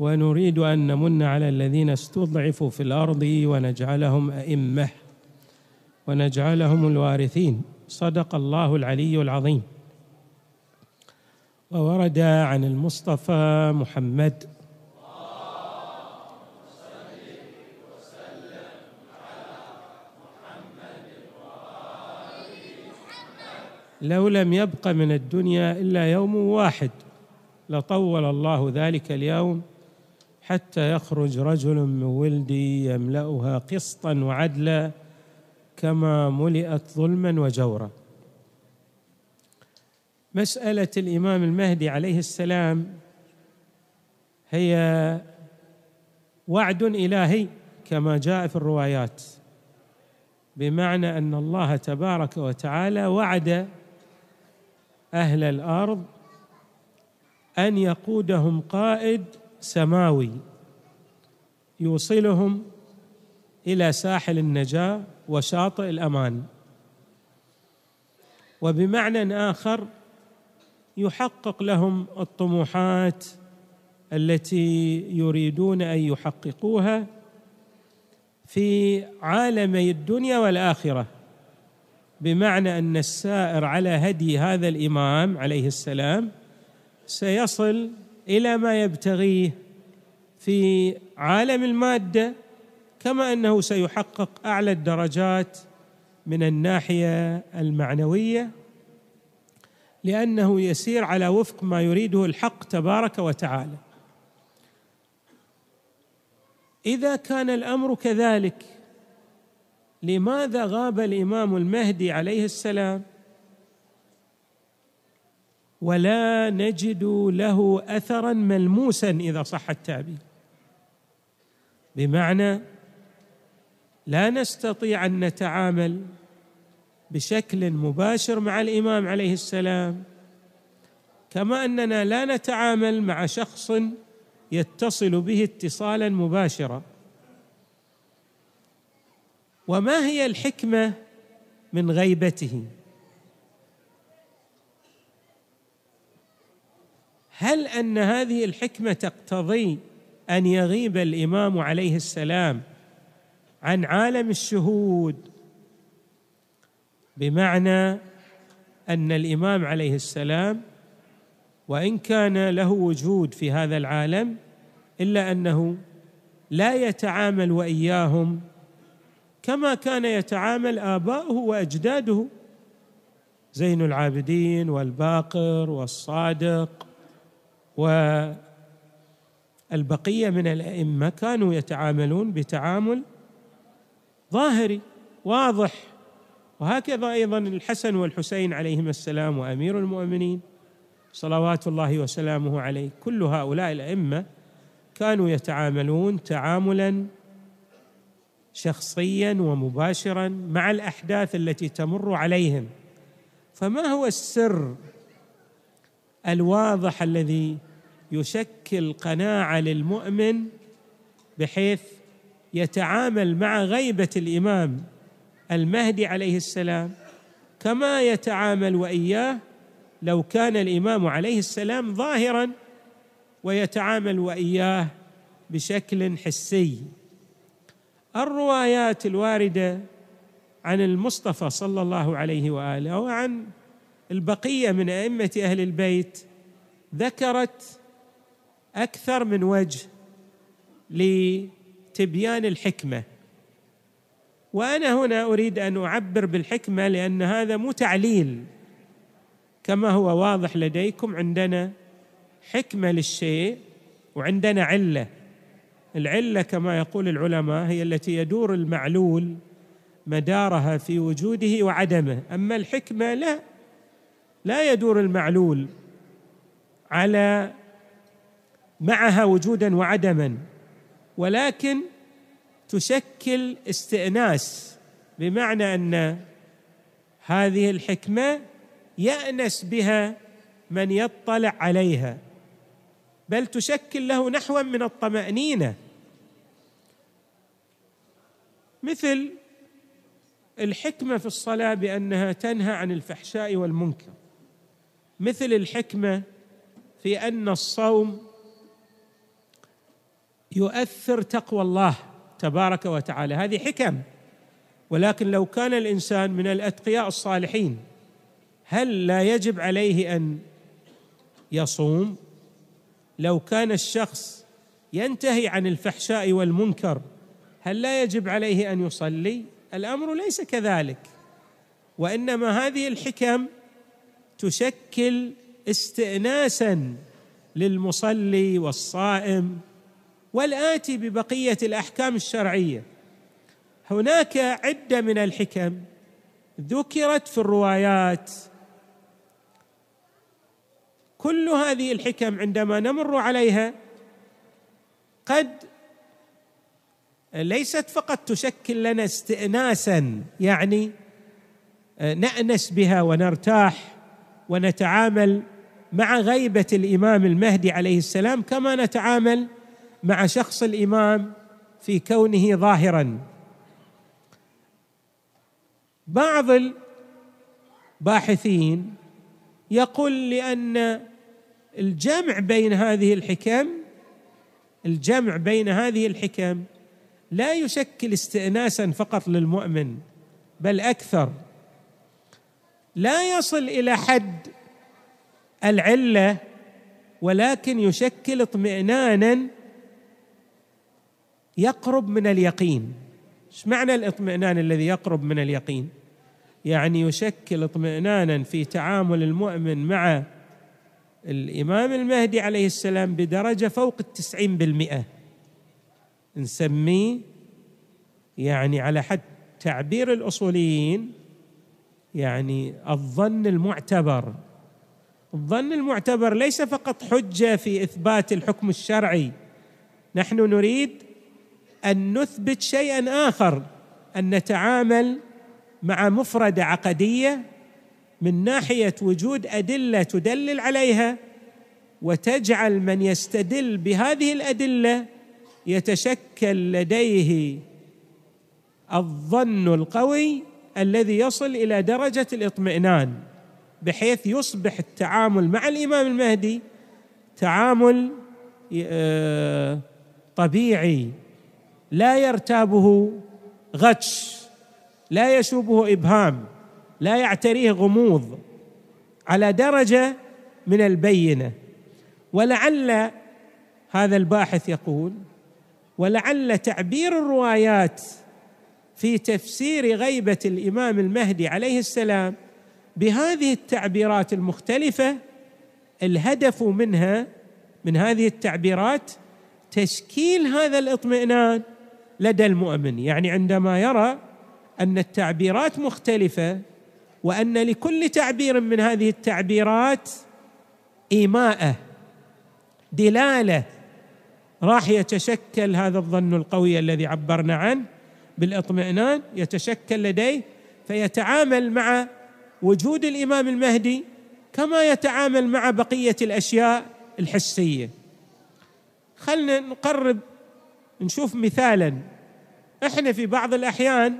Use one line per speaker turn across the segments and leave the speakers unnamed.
ونريد أن نمن على الذين استضعفوا في الأرض ونجعلهم أئمة. ونجعلهم الوارثين. صدق الله العلي العظيم. وورد عن المصطفى محمد. لو لم يبق من الدنيا إلا يوم واحد لطول الله ذلك اليوم حتى يخرج رجل من ولدي يملأها قسطا وعدلا كما ملئت ظلما وجورا. مسألة الإمام المهدي عليه السلام هي وعد إلهي كما جاء في الروايات بمعنى أن الله تبارك وتعالى وعد أهل الأرض أن يقودهم قائد سماوي يوصلهم إلى ساحل النجاة وشاطئ الأمان. وبمعنى آخر يحقق لهم الطموحات التي يريدون أن يحققوها في عالمي الدنيا والآخرة. بمعنى أن السائر على هدي هذا الإمام عليه السلام سيصل إلى ما يبتغيه في عالم المادة كما أنه سيحقق أعلى الدرجات من الناحية المعنوية لأنه يسير على وفق ما يريده الحق تبارك وتعالى. إذا كان الأمر كذلك لماذا غاب الإمام المهدي عليه السلام؟ ولا نجد له اثرا ملموسا إذا صح التعبير. بمعنى لا نستطيع أن نتعامل بشكل مباشر مع الإمام عليه السلام كما أننا لا نتعامل مع شخص يتصل به اتصالا مباشرا. وما هي الحكمة من غيبته؟ هل أن هذه الحكمة تقتضي أن يغيب الإمام عليه السلام عن عالم الشهود بمعنى أن الإمام عليه السلام وإن كان له وجود في هذا العالم إلا أنه لا يتعامل وإياهم كما كان يتعامل آباؤه وأجداده زين العابدين والباقر والصادق والبقية من الأئمة كانوا يتعاملون بتعامل ظاهري واضح. وهكذا أيضا الحسن والحسين عليهما السلام وأمير المؤمنين صلوات الله وسلامه عليه. كل هؤلاء الأئمة كانوا يتعاملون تعاملا شخصيا ومباشرا مع الأحداث التي تمر عليهم. فما هو السر الواضح الذي يشكل قناعة للمؤمن بحيث يتعامل مع غيبة الإمام المهدي عليه السلام كما يتعامل وإياه لو كان الإمام عليه السلام ظاهرا ويتعامل وإياه بشكل حسي. الروايات الواردة عن المصطفى صلى الله عليه وآله وعن البقية من أئمة أهل البيت ذكرت أكثر من وجه لتبيان الحكمة. وأنا هنا أريد أن أعبر بالحكمة لأن هذا مو تعليل كما هو واضح لديكم عندنا حكمة للشيء وعندنا علة. العلة كما يقول العلماء هي التي يدور المعلول مدارها في وجوده وعدمه. أما الحكمة لا لا يدور المعلول على معها وجودا وعدما ولكن تشكل استئناس بمعنى أن هذه الحكمة يأنس بها من يطلع عليها بل تشكل له نحوا من الطمأنينة. مثل الحكمة في الصلاة بأنها تنهى عن الفحشاء والمنكر مثل الحكمة في أن الصوم يؤثر تقوى الله تبارك وتعالى. هذه حكم. ولكن لو كان الإنسان من الأتقياء الصالحين هل لا يجب عليه أن يصوم؟ لو كان الشخص ينتهي عن الفحشاء والمنكر هل لا يجب عليه أن يصلي؟ الأمر ليس كذلك. وإنما هذه الحكم تشكل استئناسا للمصلي والصائم والاتي ببقية الأحكام الشرعية. هناك عدة من الحكم ذكرت في الروايات. كل هذه الحكم عندما نمر عليها قد ليست فقط تشكل لنا استئناسا يعني نأنس بها ونرتاح ونتعامل مع غيبة الإمام المهدي عليه السلام كما نتعامل مع شخص الإمام في كونه ظاهرا. بعض الباحثين يقول لأن الجمع بين هذه الحكم الجمع بين هذه الحكم لا يشكل استئناسا فقط للمؤمن بل أكثر. لا يصل إلى حد العلة ولكن يشكل اطمئنانا يقرب من اليقين. إيش معنى الاطمئنان الذي يقرب من اليقين؟ يعني يشكل اطمئنانا في تعامل المؤمن مع الإمام المهدي عليه السلام بدرجة فوق التسعين بالمئة. نسميه يعني على حد تعبير الأصوليين يعني الظن المعتبر. الظن المعتبر ليس فقط حجة في إثبات الحكم الشرعي. نحن نريد أن نثبت شيئا آخر أن نتعامل مع مفردة عقدية من ناحية وجود أدلة تدلل عليها وتجعل من يستدل بهذه الأدلة يتشكل لديه الظن القوي الذي يصل إلى درجة الاطمئنان بحيث يصبح التعامل مع الإمام المهدي تعامل آه، طبيعي. لا يرتابه غش لا يشوبه إبهام لا يعتريه غموض على درجة من البينة. ولعل هذا الباحث يقول ولعل تعبير الروايات في تفسير غيبة الإمام المهدي عليه السلام بهذه التعبيرات المختلفة الهدف منها من هذه التعبيرات تشكيل هذا الاطمئنان لدى المؤمن. يعني عندما يرى أن التعبيرات مختلفة وأن لكل تعبير من هذه التعبيرات ايماءه دلالة راح يتشكل هذا الظن القوي الذي عبرنا عنه بالإطمئنان يتشكل لديه فيتعامل مع وجود الإمام المهدي كما يتعامل مع بقية الأشياء الحسية. خلنا نقرب نشوف مثالا. إحنا في بعض الأحيان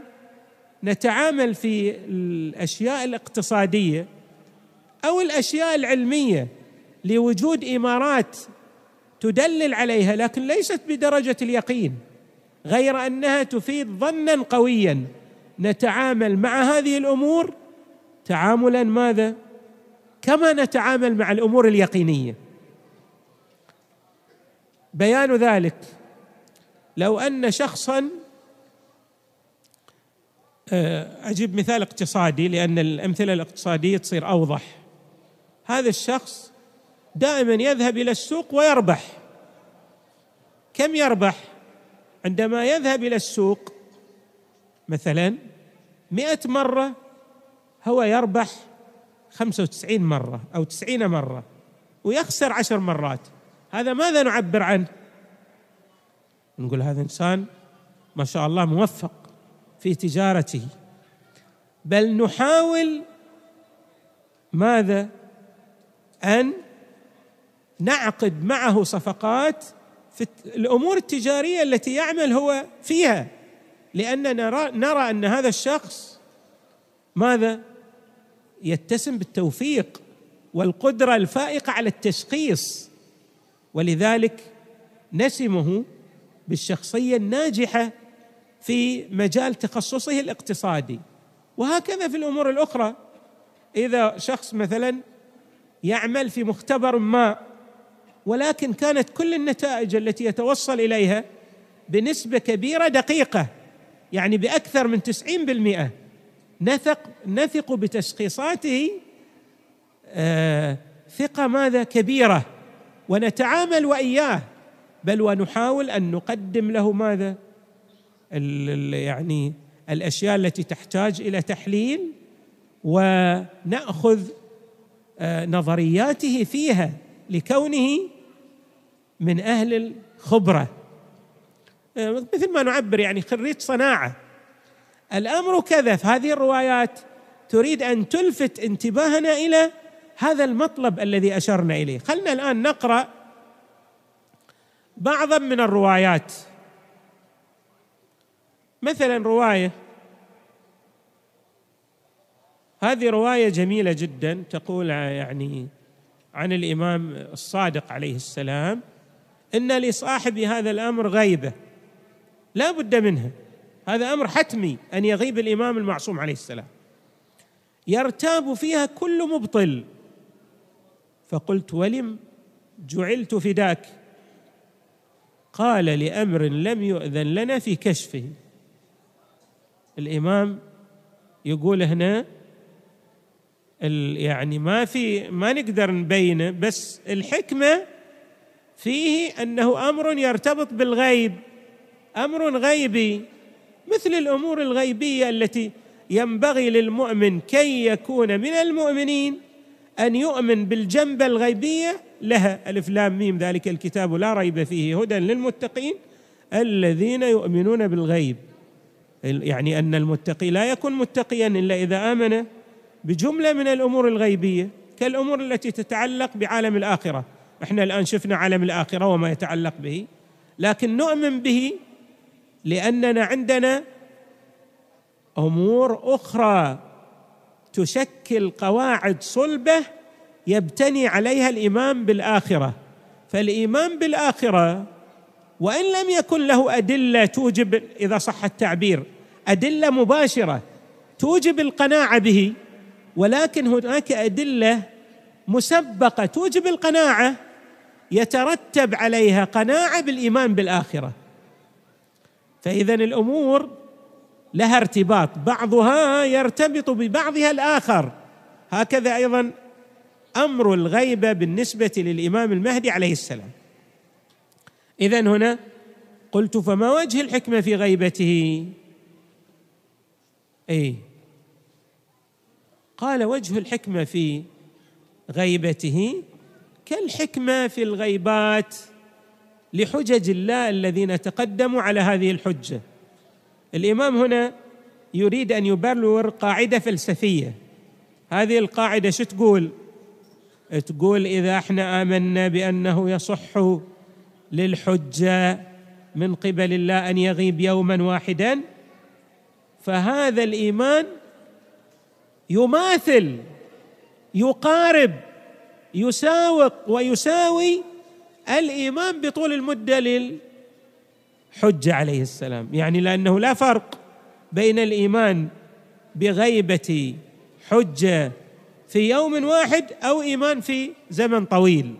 نتعامل في الأشياء الاقتصادية أو الأشياء العلمية لوجود إمارات تدلل عليها لكن ليست بدرجة اليقين غير أنها تفيد ظنا قويا. نتعامل مع هذه الأمور تعاملا ماذا؟ كما نتعامل مع الأمور اليقينية. بيان ذلك. لو أن شخصا آه، أجيب مثال اقتصادي لأن الأمثلة الاقتصادية تصير أوضح. هذا الشخص دائما يذهب إلى السوق ويربح. كم يربح؟ عندما يذهب إلى السوق مثلا مئة مرة هو يربح خمسة وتسعين مرة أو تسعين مرة ويخسر عشر مرات. هذا ماذا نعبر عنه؟ نقول هذا إنسان ما شاء الله موفق في تجارته. بل نحاول ماذا؟ أن نعقد معه صفقات في الأمور التجارية التي يعمل هو فيها. لأننا نرى, نرى أن هذا الشخص ماذا؟ يتسم بالتوفيق والقدرة الفائقة على التشخيص. ولذلك نسمه بالشخصية الناجحة في مجال تخصصه الاقتصادي. وهكذا في الأمور الأخرى. إذا شخص مثلا يعمل في مختبر ما ولكن كانت كل النتائج التي يتوصل إليها بنسبة كبيرة دقيقة يعني بأكثر من 90% نثق نثق بتشخيصاته آه ثقة ماذا؟ كبيرة. ونتعامل وإياه. بل ونحاول أن نقدم له ماذا؟ يعني الأشياء التي تحتاج إلى تحليل ونأخذ آه، نظرياته فيها لكونه من أهل الخبرة. آه، مثل ما نعبر يعني خريج صناعة. الأمر كذا في هذه الروايات تريد أن تلفت انتباهنا إلى هذا المطلب الذي أشرنا إليه. خلنا الآن نقرأ بعضا من الروايات. مثلا رواية هذه رواية جميلة جدا تقول يعني عن الإمام الصادق عليه السلام إن لصاحب هذا الأمر غيبة. لا بد منها هذا أمر حتمي أن يغيب الإمام المعصوم عليه السلام. يرتاب فيها كل مبطل. فقلت ولم جعلت فداك؟ قال لأمر لم يؤذن لنا في كشفه. الإمام يقول هنا يعني ما في ما نقدر نبينه بس الحكمة فيه أنه أمر يرتبط بالغيب. أمر غيبي مثل الأمور الغيبية التي ينبغي للمؤمن كي يكون من المؤمنين أن يؤمن بالجنبه الغيبية لها ألف لام ميم ذلك الكتاب لا ريب فيه هدى للمتقين الذين يؤمنون بالغيب. يعني أن المتقي لا يكون متقيا إلا إذا آمن بجملة من الأمور الغيبية كالأمور التي تتعلق بعالم الآخرة. إحنا الآن شفنا عالم الآخرة وما يتعلق به لكن نؤمن به لأننا عندنا أمور أخرى تشكل قواعد صلبة يبتني عليها الإيمان بالآخرة. فالإيمان بالآخرة وإن لم يكن له أدلة توجب إذا صح التعبير أدلة مباشرة توجب القناعة به ولكن هناك أدلة مسبقة توجب القناعة يترتب عليها قناعة بالإيمان بالآخرة. فإذا الأمور لها ارتباط بعضها يرتبط ببعضها الآخر. هكذا أيضا أمر الغيبة بالنسبة للإمام المهدي عليه السلام. اذا هنا قلت فما وجه الحكمة في غيبته؟ اي قال وجه الحكمة في غيبته كالحكمة في الغيبات لحجج الله الذين تقدموا على هذه الحجة. الإمام هنا يريد أن يبرر قاعدة فلسفية. هذه القاعدة شو تقول؟ تقول إذا إحنا آمنا بأنه يصح للحجة من قبل الله أن يغيب يوما واحدا فهذا الإيمان يماثل يقارب يساوق ويساوي الإيمان بطول المدة للحجه عليه السلام. يعني لأنه لا فرق بين الإيمان بغيبة حجة في يوم واحد أو إيمان في زمن طويل.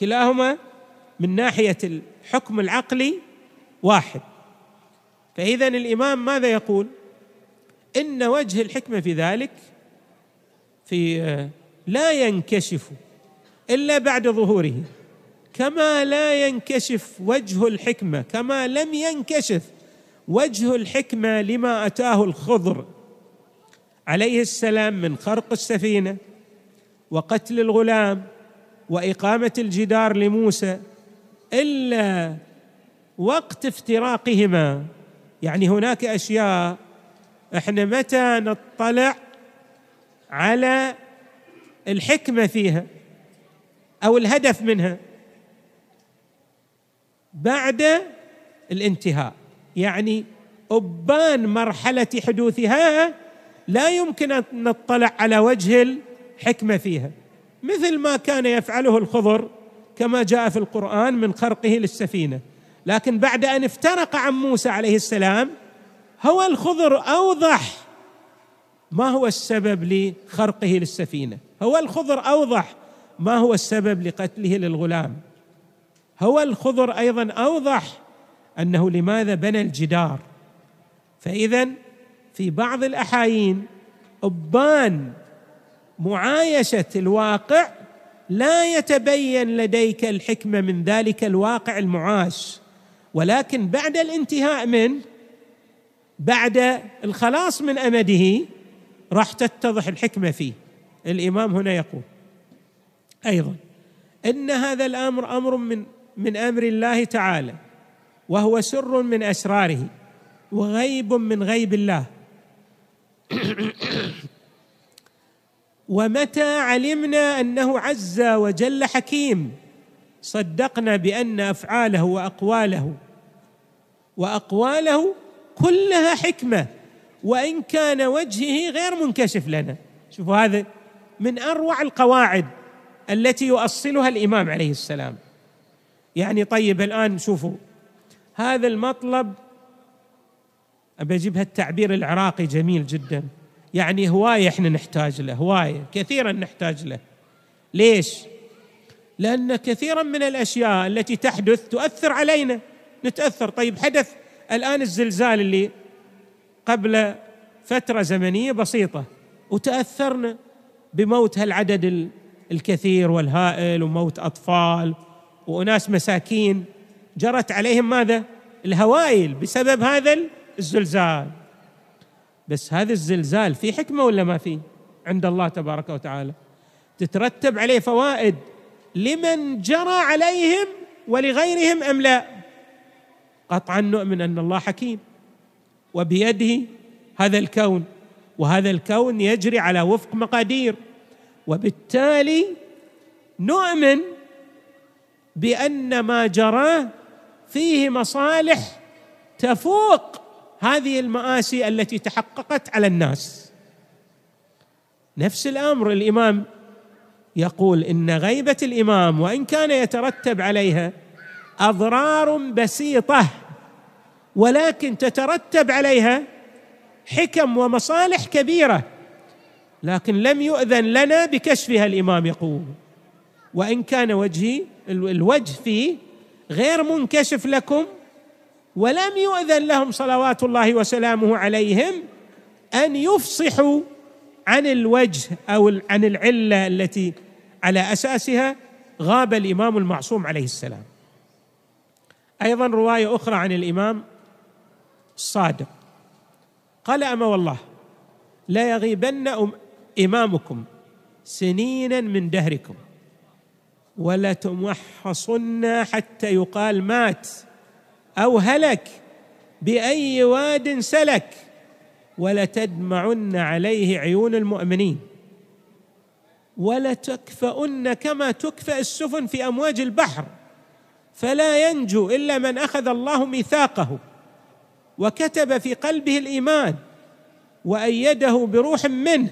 كلاهما من ناحية الحكم العقلي واحد. فاذا الإمام ماذا يقول؟ إن وجه الحكمة في ذلك في لا ينكشف إلا بعد ظهوره. كما لا ينكشف وجه الحكمة كما لم ينكشف وجه الحكمة لما أتاه الخضر. عليه السلام من خرق السفينة وقتل الغلام وإقامة الجدار لموسى إلا وقت افتراقهما. يعني هناك أشياء إحنا متى نطلع على الحكمة فيها أو الهدف منها؟ بعد الانتهاء. يعني أبان مرحلة حدوثها لا يمكن أن نطلع على وجه الحكمة فيها. مثل ما كان يفعله الخضر كما جاء في القرآن من خرقه للسفينة. لكن بعد أن افترق عن موسى عليه السلام هو الخضر أوضح ما هو السبب لخرقه للسفينة. هو الخضر أوضح ما هو السبب لقتله للغلام. هو الخضر أيضا أوضح أنه لماذا بنى الجدار. فاذا في بعض الأحايين أبان معايشة الواقع لا يتبين لديك الحكمة من ذلك الواقع المعاش. ولكن بعد الانتهاء منه بعد الخلاص من أمده راح تتضح الحكمة فيه. الإمام هنا يقول أيضا إن هذا الأمر أمر من من أمر الله تعالى وهو سر من أسراره وغيب من غيب الله. ومتى علمنا أنه عز وجل حكيم؟ صدقنا بأن أفعاله وأقواله. وأقواله كلها حكمة وإن كان وجهه غير منكشف لنا. شوفوا هذا من أروع القواعد التي يؤصلها الإمام عليه السلام. يعني طيب الآن شوفوا هذا المطلب أبي أجيب هالتعبير العراقي جميل جدا. يعني هواية إحنا نحتاج له هواية كثيرا نحتاج له. ليش؟ لأن كثيرا من الأشياء التي تحدث تؤثر علينا. نتأثر. طيب حدث الآن الزلزال اللي قبل فترة زمنية بسيطة وتأثرنا بموت هالعدد الكثير والهائل وموت أطفال وأناس مساكين. جرت عليهم ماذا؟ الهوائل. بسبب هذا الزلزال. بس هذا الزلزال في حكمة ولا ما في؟ عند الله تبارك وتعالى. تترتب عليه فوائد. لمن جرى عليهم ولغيرهم أم لا؟ قطعا نؤمن أن الله حكيم. وبيده هذا الكون. وهذا الكون يجري على وفق مقادير. وبالتالي نؤمن بأن ما جرى فيه مصالح تفوق هذه المآسي التي تحققت على الناس. نفس الأمر الإمام يقول إن غيبة الإمام وإن كان يترتب عليها أضرار بسيطة ولكن تترتب عليها حكم ومصالح كبيرة لكن لم يؤذن لنا بكشفها الإمام يقول. وإن كان وجهي الوجه فيه غير منكشف لكم ولم يؤذن لهم صلوات الله وسلامه عليهم أن يفصحوا عن الوجه أو عن العلة التي على أساسها غاب الإمام المعصوم عليه السلام. أيضا رواية أخرى عن الإمام الصادق. قال أما والله لا يغيبن إمامكم سنينا من دهركم ولتمحصن حتى يقال مات أو هلك بأي واد سلك ولتدمعن عليه عيون المؤمنين ولتكفؤن كما تكفأ السفن في أمواج البحر فلا ينجو إلا من أخذ الله ميثاقه وكتب في قلبه الإيمان وأيده بروح منه.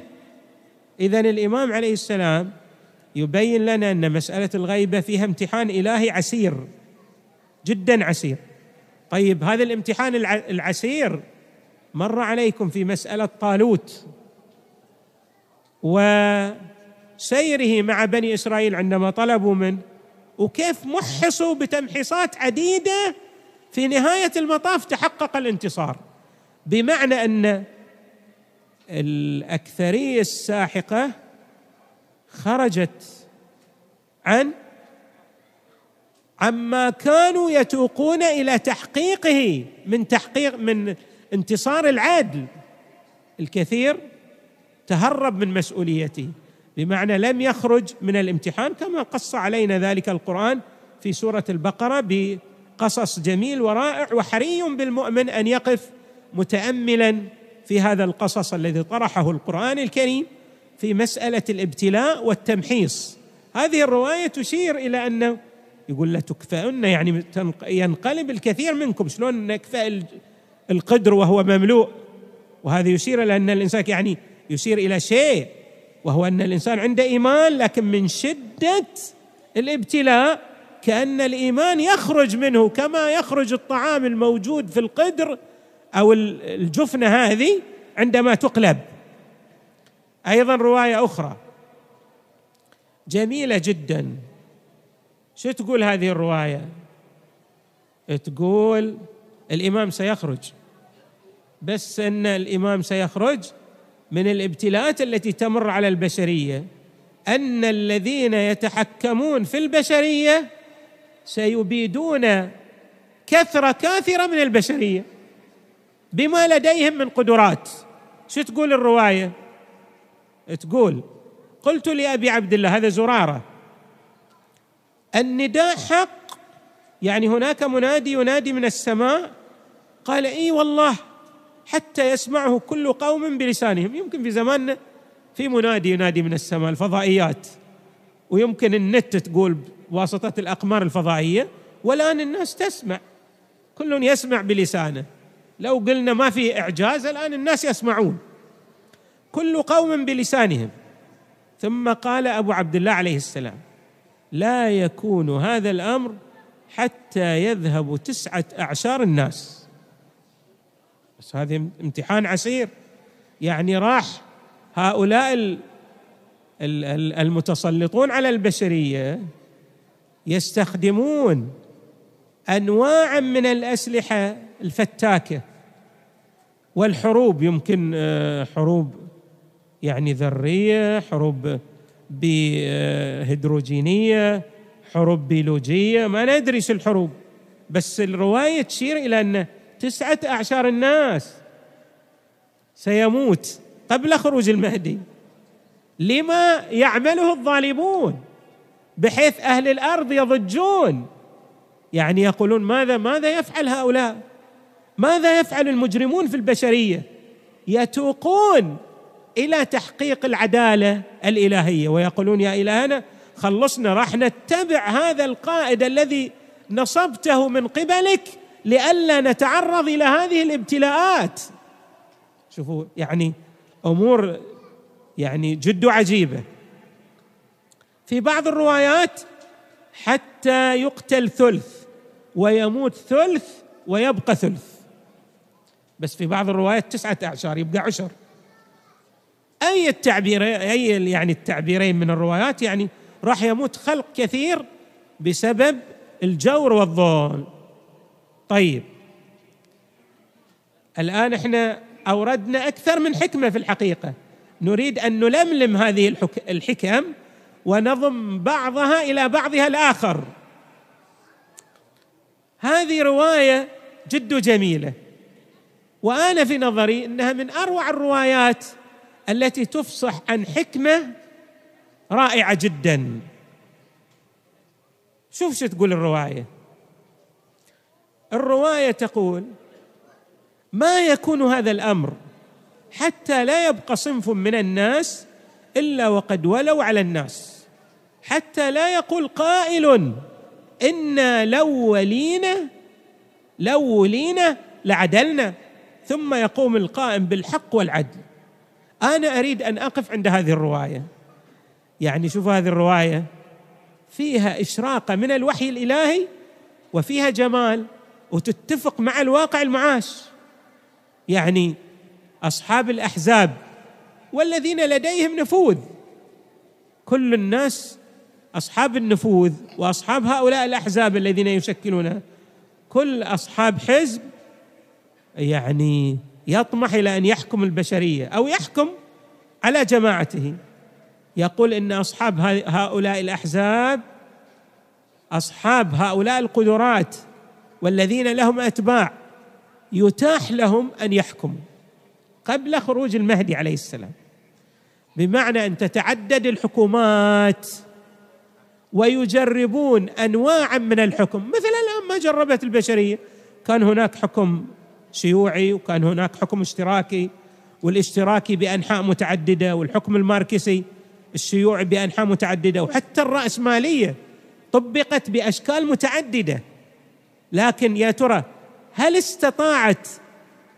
اذا الإمام عليه السلام يبين لنا أن مسألة الغيبة فيها امتحان إلهي عسير جدا عسير. طيب هذا الامتحان العسير مر عليكم في مسألة طالوت وسيره مع بني إسرائيل عندما طلبوا منه وكيف محصوا بتمحيصات عديدة في نهاية المطاف تحقق الانتصار. بمعنى أن الأكثرية الساحقة خرجت عن عما كانوا يتوقون إلى تحقيقه من تحقيق من انتصار العدل الكثير تهرب من مسؤوليته. بمعنى لم يخرج من الامتحان كما قص علينا ذلك القرآن في سورة البقرة قصص جميل ورائع وحري بالمؤمن أن يقف متاملا في هذا القصص الذي طرحه القرآن الكريم في مسألة الابتلاء والتمحيص. هذه الرواية تشير إلى انه يقول لا تكفئن يعني ينقلب الكثير منكم. شلون نكفأ القدر وهو مملوء؟ وهذا يشير إلى أن الإنسان يعني يشير إلى شيء وهو أن الإنسان عنده إيمان لكن من شدة الابتلاء كأن الإيمان يخرج منه كما يخرج الطعام الموجود في القدر أو الجفنة هذه عندما تقلب. أيضا رواية أخرى جميلة جدا. شو تقول هذه الرواية؟ تقول الإمام سيخرج. بس إن الإمام سيخرج من الابتلاءات التي تمر على البشرية. أن الذين يتحكمون في البشرية سيبيدون كثرة كاثرة من البشرية بما لديهم من قدرات. شو تقول الرواية؟ تقول قلت لأبي عبد الله هذا زرارة. النداء حق. يعني هناك منادي ينادي من السماء قال إي والله حتى يسمعه كل قوم بلسانهم. يمكن في زماننا في منادي ينادي من السماء الفضائيات. ويمكن النت تقول بواسطة الأقمار الفضائية والآن الناس تسمع. كل يسمع بلسانه. لو قلنا ما في إعجاز الآن الناس يسمعون. كل قوم بلسانهم. ثم قال أبو عبد الله عليه السلام لا يكون هذا الأمر حتى يذهب تسعة أعشار الناس. بس هذا امتحان عسير. يعني راح هؤلاء المتسلطون على البشرية يستخدمون انواعا من الأسلحة الفتاكة والحروب. يمكن آه، حروب يعني ذرية حروب بهيدروجينية حروب بيولوجية ما ندري شو الحروب. بس الرواية تشير إلى أن تسعة أعشار الناس سيموت قبل خروج المهدي. لما يعمله الظالمون؟ بحيث أهل الأرض يضجون. يعني يقولون ماذا ماذا يفعل هؤلاء؟ ماذا يفعل المجرمون في البشرية؟ يتوقون إلى تحقيق العدالة الإلهية. ويقولون يا إلهنا خلصنا راح نتبع هذا القائد الذي نصبته من قبلك لئلا نتعرض إلى هذه الابتلاءات. شوفوا يعني أمور يعني جد عجيبة. في بعض الروايات حتى يقتل ثلث ويموت ثلث ويبقى ثلث. بس في بعض الروايات تسعة أعشار يبقى عشر. أي التعبيرين أي يعني التعبيرين من الروايات يعني راح يموت خلق كثير بسبب الجور والظلم طيب. الآن إحنا أوردنا أكثر من حكمة في الحقيقة. نريد أن نلملم هذه الحكم ونضم بعضها إلى بعضها الآخر. هذه رواية جد جميلة. وأنا في نظري أنها من أروع الروايات التي تفصح عن حكمة رائعة جدا. شوف شو تقول الرواية. الرواية تقول ما يكون هذا الأمر حتى لا يبقى صنف من الناس إلا وقد ولوا على الناس حتى لا يقول قائل أنا لو ولينا لو ولينا لعدلنا ثم يقوم القائم بالحق والعدل. أنا أريد أن أقف عند هذه الرواية. يعني شوفوا هذه الرواية. فيها اشراقه من الوحي الإلهي وفيها جمال وتتفق مع الواقع المعاش. يعني أصحاب الأحزاب والذين لديهم نفوذ. كل الناس أصحاب النفوذ وأصحاب هؤلاء الأحزاب الذين يشكلونها كل أصحاب حزب يعني يطمح إلى أن يحكم البشرية أو يحكم على جماعته. يقول إن أصحاب هؤلاء الأحزاب أصحاب هؤلاء القدرات والذين لهم أتباع يتاح لهم أن يحكموا قبل خروج المهدي عليه السلام. بمعنى أن تتعدد الحكومات ويجربون انواعا من الحكم. مثل الآن ما جربت البشرية كان هناك حكم شيوعي وكان هناك حكم اشتراكي والاشتراكي بأنحاء متعددة والحكم الماركسي الشيوعي بأنحاء متعددة وحتى الرأسمالية طبقت بأشكال متعددة. لكن يا ترى هل استطاعت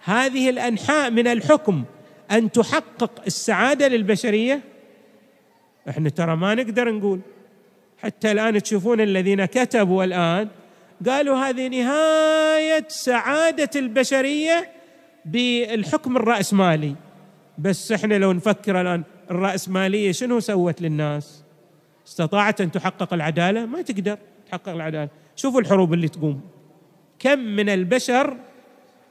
هذه الأنحاء من الحكم أن تحقق السعادة للبشرية؟ إحنا ترى ما نقدر نقول. حتى الآن تشوفون الذين كتبوا الآن قالوا هذه نهاية سعادة البشرية بالحكم الرأسمالي. بس إحنا لو نفكر الآن الرأسمالية شنو سوت للناس؟ استطاعت أن تحقق العدالة؟ ما تقدر تحقق العدالة، شوفوا الحروب اللي تقوم. كم من البشر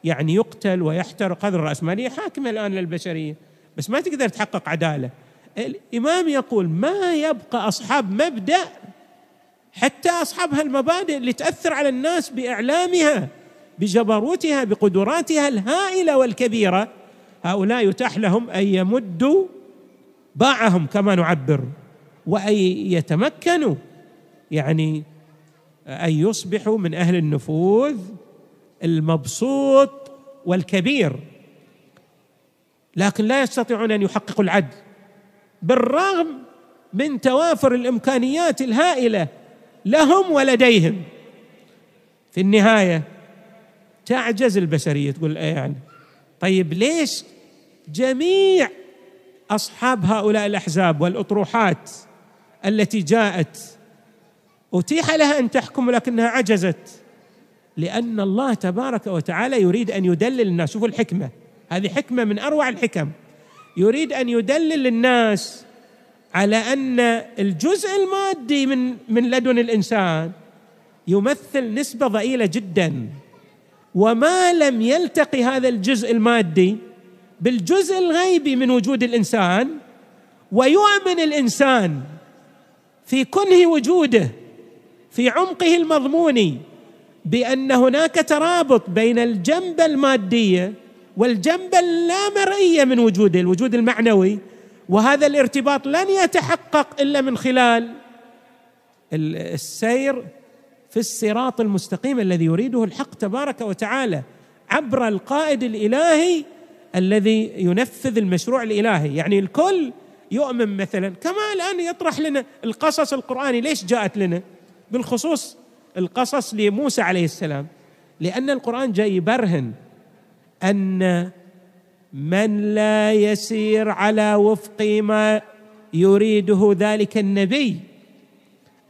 يعني يقتل ويحترق هذه الرأسمالية؟ حاكمة الآن للبشرية. بس ما تقدر تحقق عدالة. الإمام يقول ما يبقى أصحاب مبدأ حتى أصحاب هالمبادئ اللي تأثر على الناس بإعلامها بجبروتها بقدراتها الهائلة والكبيرة هؤلاء يتاح لهم أن يمدوا باعهم كما نعبر وأن يتمكنوا يعني أن يصبحوا من أهل النفوذ المبسوط والكبير. لكن لا يستطيعون أن يحققوا العدل بالرغم من توافر الإمكانيات الهائلة لهم ولديهم. في النهاية تعجز البشرية تقول إيه يعني؟ طيب ليش جميع أصحاب هؤلاء الأحزاب والأطروحات التي جاءت أتيح لها أن تحكم لكنها عجزت؟ لأن الله تبارك وتعالى يريد أن يدلل الناس. شوفوا الحكمة هذه حكمة من أروع الحكم. يريد أن يدلل الناس على أن الجزء المادي من من لدن الإنسان يمثل نسبة ضئيلة جدا. وما لم يلتقي هذا الجزء المادي بالجزء الغيبي من وجود الإنسان ويؤمن الإنسان في كنه وجوده في عمقه المضموني بأن هناك ترابط بين الجنبه الماديه والجنبه اللامرئيه من وجوده الوجود المعنوي وهذا الارتباط لن يتحقق إلا من خلال السير في الصراط المستقيم الذي يريده الحق تبارك وتعالى عبر القائد الإلهي الذي ينفذ المشروع الإلهي. يعني الكل يؤمن مثلا كما الآن يطرح لنا القصص القرآني. ليش جاءت لنا؟ بالخصوص القصص لموسى عليه السلام. لأن القرآن جاي يبرهن أن من لا يسير على وفق ما يريده ذلك النبي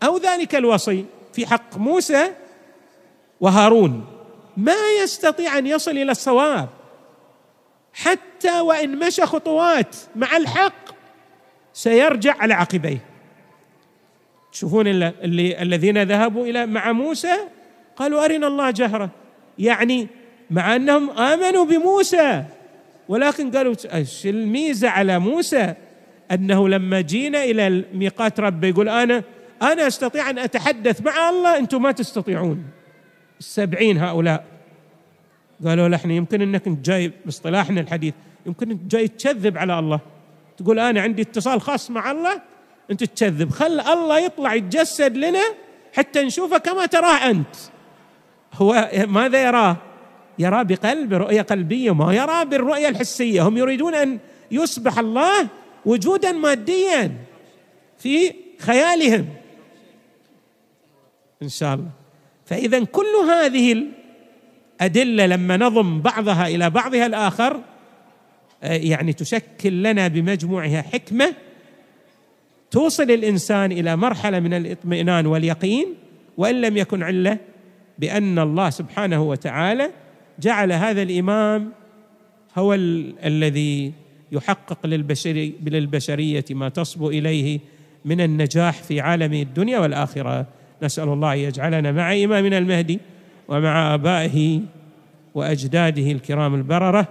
أو ذلك الوصي في حق موسى وهارون. ما يستطيع أن يصل إلى الصواب حتى وإن مشى خطوات مع الحق سيرجع على عقبيه. تشوفون اللي الذين ذهبوا إلى مع موسى قالوا أرنا الله جهرة. يعني مع أنهم آمنوا بموسى. ولكن قالوا إيش الميزة على موسى أنه لما جينا إلى ميقات ربه يقول أنا أنا أستطيع أن أتحدث مع الله أنتم ما تستطيعون. السبعين هؤلاء قالوا له إحنا يمكن أنك انت جاي باصطلاحنا الحديث يمكن انت جاي تكذب على الله. تقول أنا عندي اتصال خاص مع الله أنت تكذب خل الله يطلع يتجسد لنا حتى نشوفه كما تراه أنت. هو ماذا يراه؟ يرى بقلب رؤية قلبية ما يرى بالرؤية الحسية. هم يريدون أن يصبح الله وجودا ماديا في خيالهم. إن شاء الله. فاذا كل هذه الأدلة لما نضم بعضها إلى بعضها الآخر آه، يعني تشكل لنا بمجموعها حكمة توصل الإنسان إلى مرحلة من الإطمئنان واليقين وإن لم يكن علة بأن الله سبحانه وتعالى جعل هذا الإمام هو الذي يحقق للبشري للبشرية ما تصبو إليه من النجاح في عالم الدنيا والآخرة. نسأل الله أن يجعلنا مع إمامنا المهدي ومع آبائه وأجداده الكرام البررة.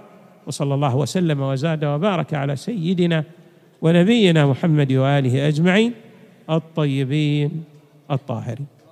وصلى الله وسلم وزاد وبارك على سيدنا ونبينا محمد وآله أجمعين الطيبين الطاهرين.